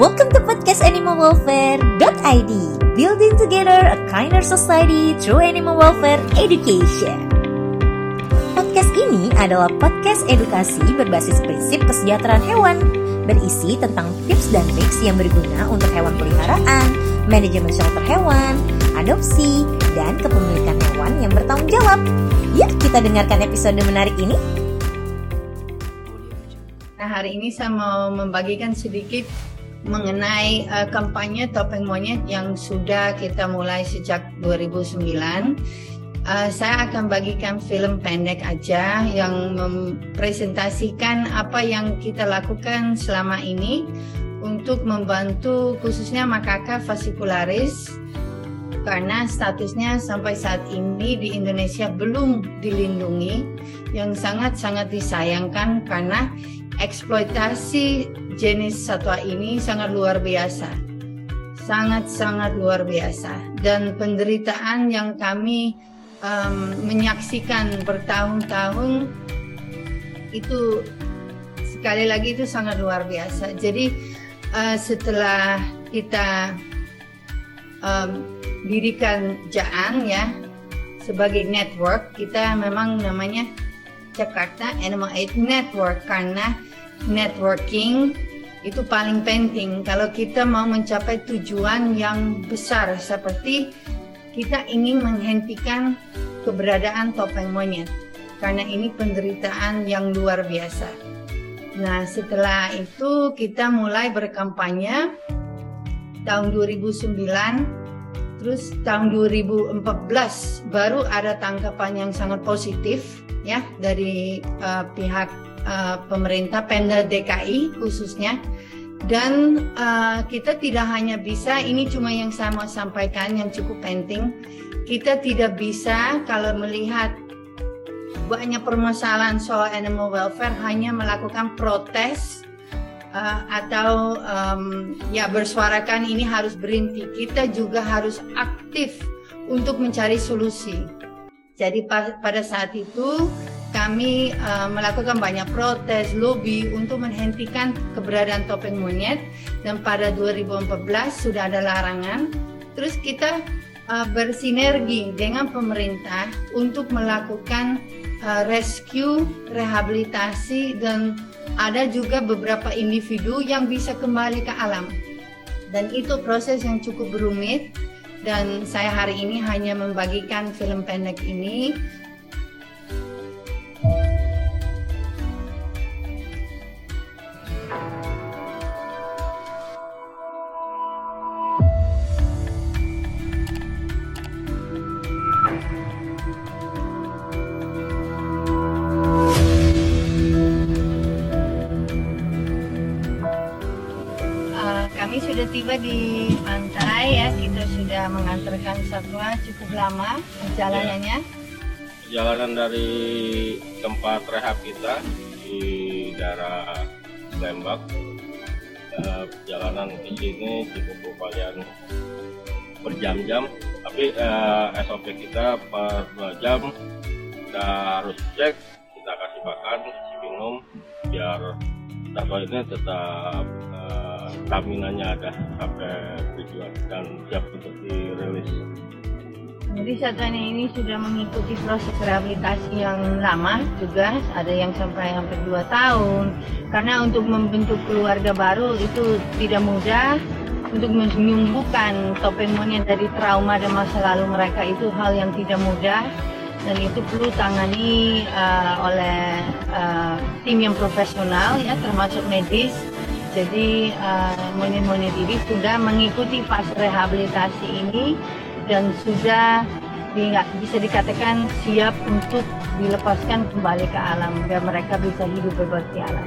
welcome to podcast animalwelfare.id Building together a kinder society through animal welfare education. Podcast ini adalah podcast edukasi berbasis prinsip kesejahteraan hewan Berisi tentang tips dan triks yang berguna untuk hewan peliharaan, manajemen shelter hewan, adopsi, dan kepemilikan hewan yang bertanggung jawab. Yuk kita dengarkan episode menarik ini. Nah hari ini saya mau membagikan sedikit mengenai uh, kampanye topeng monyet yang sudah kita mulai sejak 2009. Uh, saya akan bagikan film pendek aja yang mempresentasikan apa yang kita lakukan selama ini untuk membantu khususnya makaka fascicularis karena statusnya sampai saat ini di Indonesia belum dilindungi yang sangat-sangat disayangkan karena eksploitasi jenis satwa ini sangat luar biasa. Sangat-sangat luar biasa. Dan penderitaan yang kami um, menyaksikan bertahun-tahun itu sekali lagi itu sangat luar biasa. Jadi uh, setelah kita um, dirikan Jaan ya sebagai network, kita memang namanya Jakarta Animal Aid Network karena networking itu paling penting kalau kita mau mencapai tujuan yang besar seperti kita ingin menghentikan keberadaan topeng monyet karena ini penderitaan yang luar biasa. Nah, setelah itu kita mulai berkampanye tahun 2009 terus tahun 2014 baru ada tangkapan yang sangat positif ya dari uh, pihak uh, pemerintah Pemda DKI khususnya. Dan uh, kita tidak hanya bisa ini cuma yang saya mau sampaikan yang cukup penting kita tidak bisa kalau melihat banyak permasalahan soal animal welfare hanya melakukan protes uh, atau um, ya bersuarakan ini harus berhenti. Kita juga harus aktif untuk mencari solusi. Jadi pada saat itu kami uh, melakukan banyak protes, lobby untuk menghentikan keberadaan topeng monyet. Dan pada 2014 sudah ada larangan. Terus kita uh, bersinergi dengan pemerintah untuk melakukan uh, rescue, rehabilitasi dan ada juga beberapa individu yang bisa kembali ke alam. Dan itu proses yang cukup berumit dan saya hari ini hanya membagikan film pendek ini tiba di pantai ya. Kita sudah mengantarkan satwa cukup lama perjalanannya. Perjalanan dari tempat rehab kita di daerah Lembak. Eh, perjalanan ke sini cukup lumayan berjam-jam, tapi eh, SOP kita per dua jam kita harus cek, kita kasih makan, kasih minum, biar satwa ini tetap staminanya ada sampai tujuan dan siap untuk dirilis. Jadi satwanya ini sudah mengikuti proses rehabilitasi yang lama juga, ada yang sampai hampir dua tahun. Karena untuk membentuk keluarga baru itu tidak mudah, untuk menyembuhkan topeng monyet dari trauma dan masa lalu mereka itu hal yang tidak mudah dan itu perlu tangani uh, oleh uh, tim yang profesional ya termasuk medis jadi uh, monyet-monyet ini sudah mengikuti fase rehabilitasi ini dan sudah di, bisa dikatakan siap untuk dilepaskan kembali ke alam biar mereka bisa hidup bebas di alam.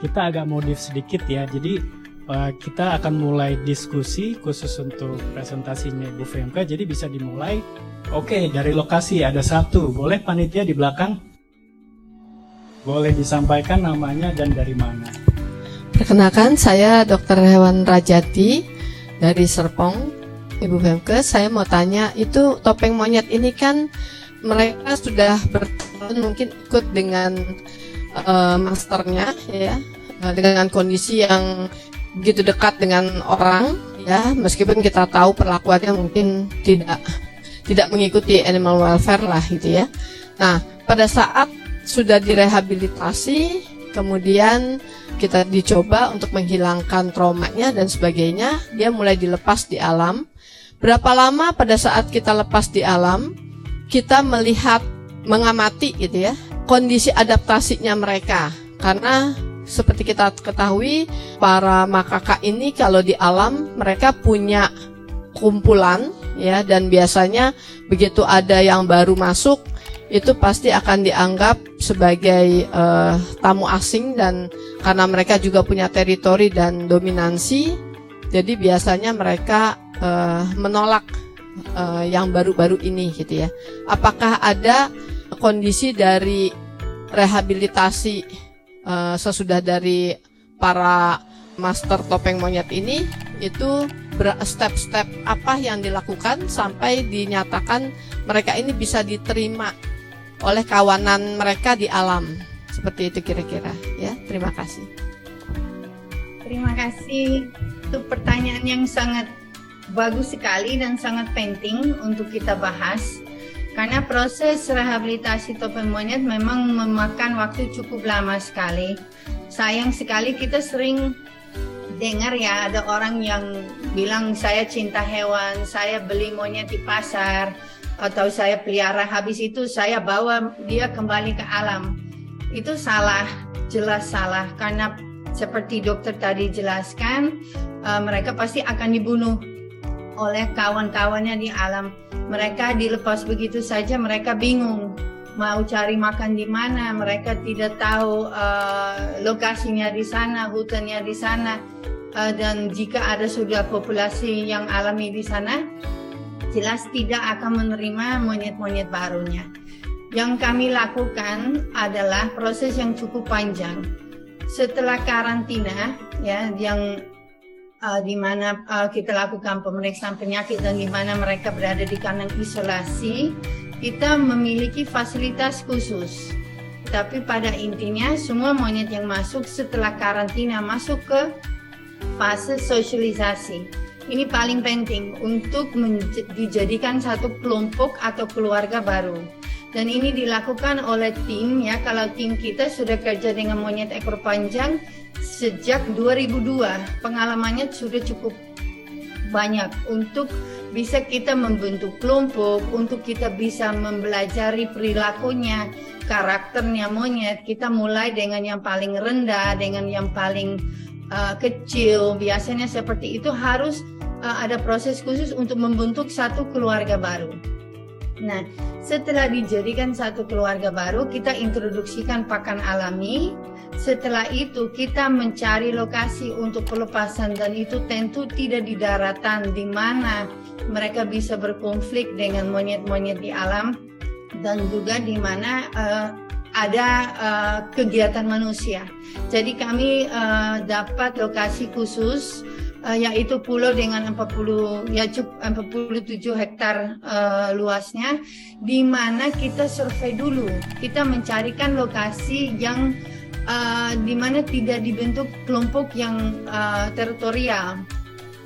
Kita agak modif sedikit ya. Jadi uh, kita akan mulai diskusi khusus untuk presentasinya Ibu VMK. Jadi bisa dimulai. Oke, okay, dari lokasi ada satu. Boleh panitia di belakang? Boleh disampaikan namanya dan dari mana? Perkenalkan, saya Dr. Hewan Rajati dari Serpong, Ibu Femke. Saya mau tanya, itu topeng monyet ini kan mereka sudah bertahun mungkin ikut dengan uh, masternya, ya, uh, dengan kondisi yang begitu dekat dengan orang, ya, meskipun kita tahu perlakuannya mungkin tidak tidak mengikuti animal welfare lah, gitu ya. Nah, pada saat sudah direhabilitasi, kemudian kita dicoba untuk menghilangkan traumanya dan sebagainya, dia mulai dilepas di alam. Berapa lama pada saat kita lepas di alam, kita melihat, mengamati gitu ya, kondisi adaptasinya mereka. Karena seperti kita ketahui, para makaka ini kalau di alam mereka punya kumpulan ya dan biasanya begitu ada yang baru masuk itu pasti akan dianggap sebagai uh, tamu asing dan karena mereka juga punya teritori dan dominansi, jadi biasanya mereka uh, menolak uh, yang baru-baru ini gitu ya. Apakah ada kondisi dari rehabilitasi uh, sesudah dari para master topeng monyet ini itu step-step apa yang dilakukan sampai dinyatakan mereka ini bisa diterima oleh kawanan mereka di alam. Seperti itu kira-kira ya. Terima kasih. Terima kasih. Itu pertanyaan yang sangat bagus sekali dan sangat penting untuk kita bahas. Karena proses rehabilitasi topeng monyet memang memakan waktu cukup lama sekali. Sayang sekali kita sering dengar ya ada orang yang bilang saya cinta hewan, saya beli monyet di pasar, atau saya pelihara. Habis itu saya bawa dia kembali ke alam. Itu salah jelas salah. Karena seperti dokter tadi jelaskan uh, mereka pasti akan dibunuh oleh kawan-kawannya di alam mereka dilepas begitu saja mereka bingung mau cari makan di mana mereka tidak tahu uh, lokasinya di sana hutannya di sana uh, dan jika ada sudah populasi yang alami di sana jelas tidak akan menerima monyet-monyet barunya. Yang kami lakukan adalah proses yang cukup panjang. Setelah karantina, ya, yang uh, di mana uh, kita lakukan pemeriksaan penyakit dan di mana mereka berada di kandang isolasi, kita memiliki fasilitas khusus. Tapi pada intinya semua monyet yang masuk setelah karantina masuk ke fase sosialisasi ini paling penting untuk dijadikan satu kelompok atau keluarga baru. Dan ini dilakukan oleh tim ya. Kalau tim kita sudah kerja dengan monyet ekor panjang sejak 2002. Pengalamannya sudah cukup banyak untuk bisa kita membentuk kelompok, untuk kita bisa mempelajari perilakunya, karakternya monyet. Kita mulai dengan yang paling rendah, dengan yang paling uh, kecil. Biasanya seperti itu harus uh, ada proses khusus untuk membentuk satu keluarga baru. Nah, setelah dijadikan satu keluarga baru, kita introduksikan pakan alami. Setelah itu, kita mencari lokasi untuk pelepasan dan itu tentu tidak di daratan di mana mereka bisa berkonflik dengan monyet-monyet di alam dan juga di mana uh, ada uh, kegiatan manusia. Jadi kami uh, dapat lokasi khusus uh, yaitu pulau dengan 40 ya cukup 47 hektar uh, luasnya di mana kita survei dulu kita mencarikan lokasi yang uh, di mana tidak dibentuk kelompok yang uh, teritorial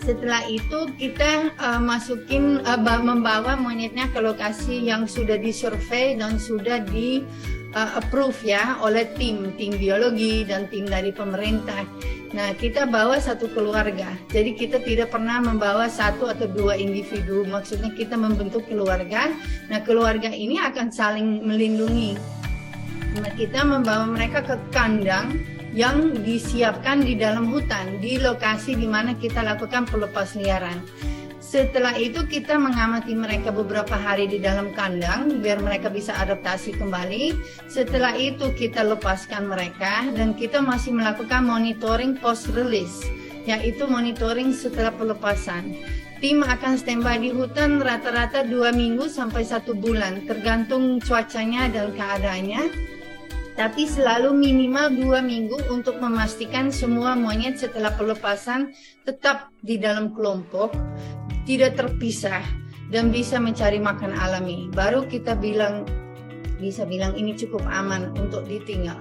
setelah itu kita uh, masukin uh, membawa monyetnya ke lokasi yang sudah disurvei dan sudah di uh, approve ya oleh tim tim biologi dan tim dari pemerintah. Nah kita bawa satu keluarga, jadi kita tidak pernah membawa satu atau dua individu. Maksudnya kita membentuk keluarga. Nah keluarga ini akan saling melindungi. Nah, kita membawa mereka ke kandang yang disiapkan di dalam hutan di lokasi di mana kita lakukan pelepas liaran. Setelah itu kita mengamati mereka beberapa hari di dalam kandang biar mereka bisa adaptasi kembali. Setelah itu kita lepaskan mereka dan kita masih melakukan monitoring post release yaitu monitoring setelah pelepasan. Tim akan standby di hutan rata-rata dua minggu sampai satu bulan tergantung cuacanya dan keadaannya. Tapi selalu minimal dua minggu untuk memastikan semua monyet setelah pelepasan tetap di dalam kelompok tidak terpisah dan bisa mencari makan alami. Baru kita bilang bisa bilang ini cukup aman untuk ditinggal.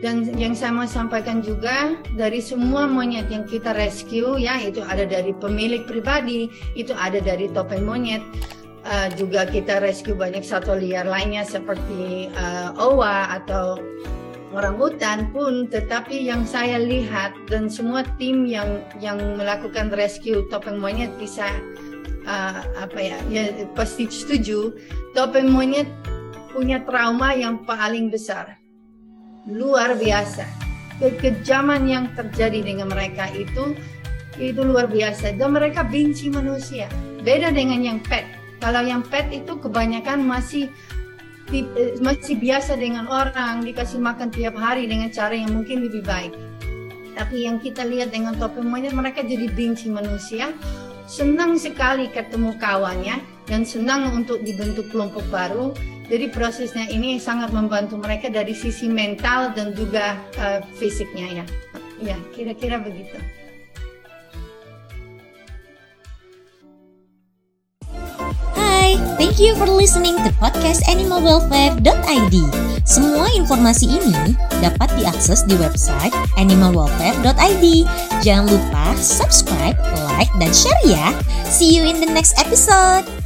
Dan yang saya mau sampaikan juga dari semua monyet yang kita rescue ya itu ada dari pemilik pribadi, itu ada dari topeng monyet. Uh, juga kita rescue banyak satwa liar lainnya seperti uh, owa atau orang hutan pun tetapi yang saya lihat dan semua tim yang yang melakukan rescue topeng monyet bisa uh, apa ya, ya pasti setuju topeng monyet punya trauma yang paling besar. Luar biasa. Kekejaman yang terjadi dengan mereka itu itu luar biasa. Dan mereka benci manusia. Beda dengan yang pet. Kalau yang pet itu kebanyakan masih masih biasa dengan orang dikasih makan tiap hari dengan cara yang mungkin lebih baik tapi yang kita lihat dengan topeng monyet mereka jadi benci manusia senang sekali ketemu kawannya dan senang untuk dibentuk kelompok baru. Jadi prosesnya ini sangat membantu mereka dari sisi mental dan juga uh, fisiknya ya. Ya, kira-kira begitu. Thank you for listening to podcast animalwelfare.id. Semua informasi ini dapat diakses di website animalwelfare.id. Jangan lupa subscribe, like, dan share ya. See you in the next episode.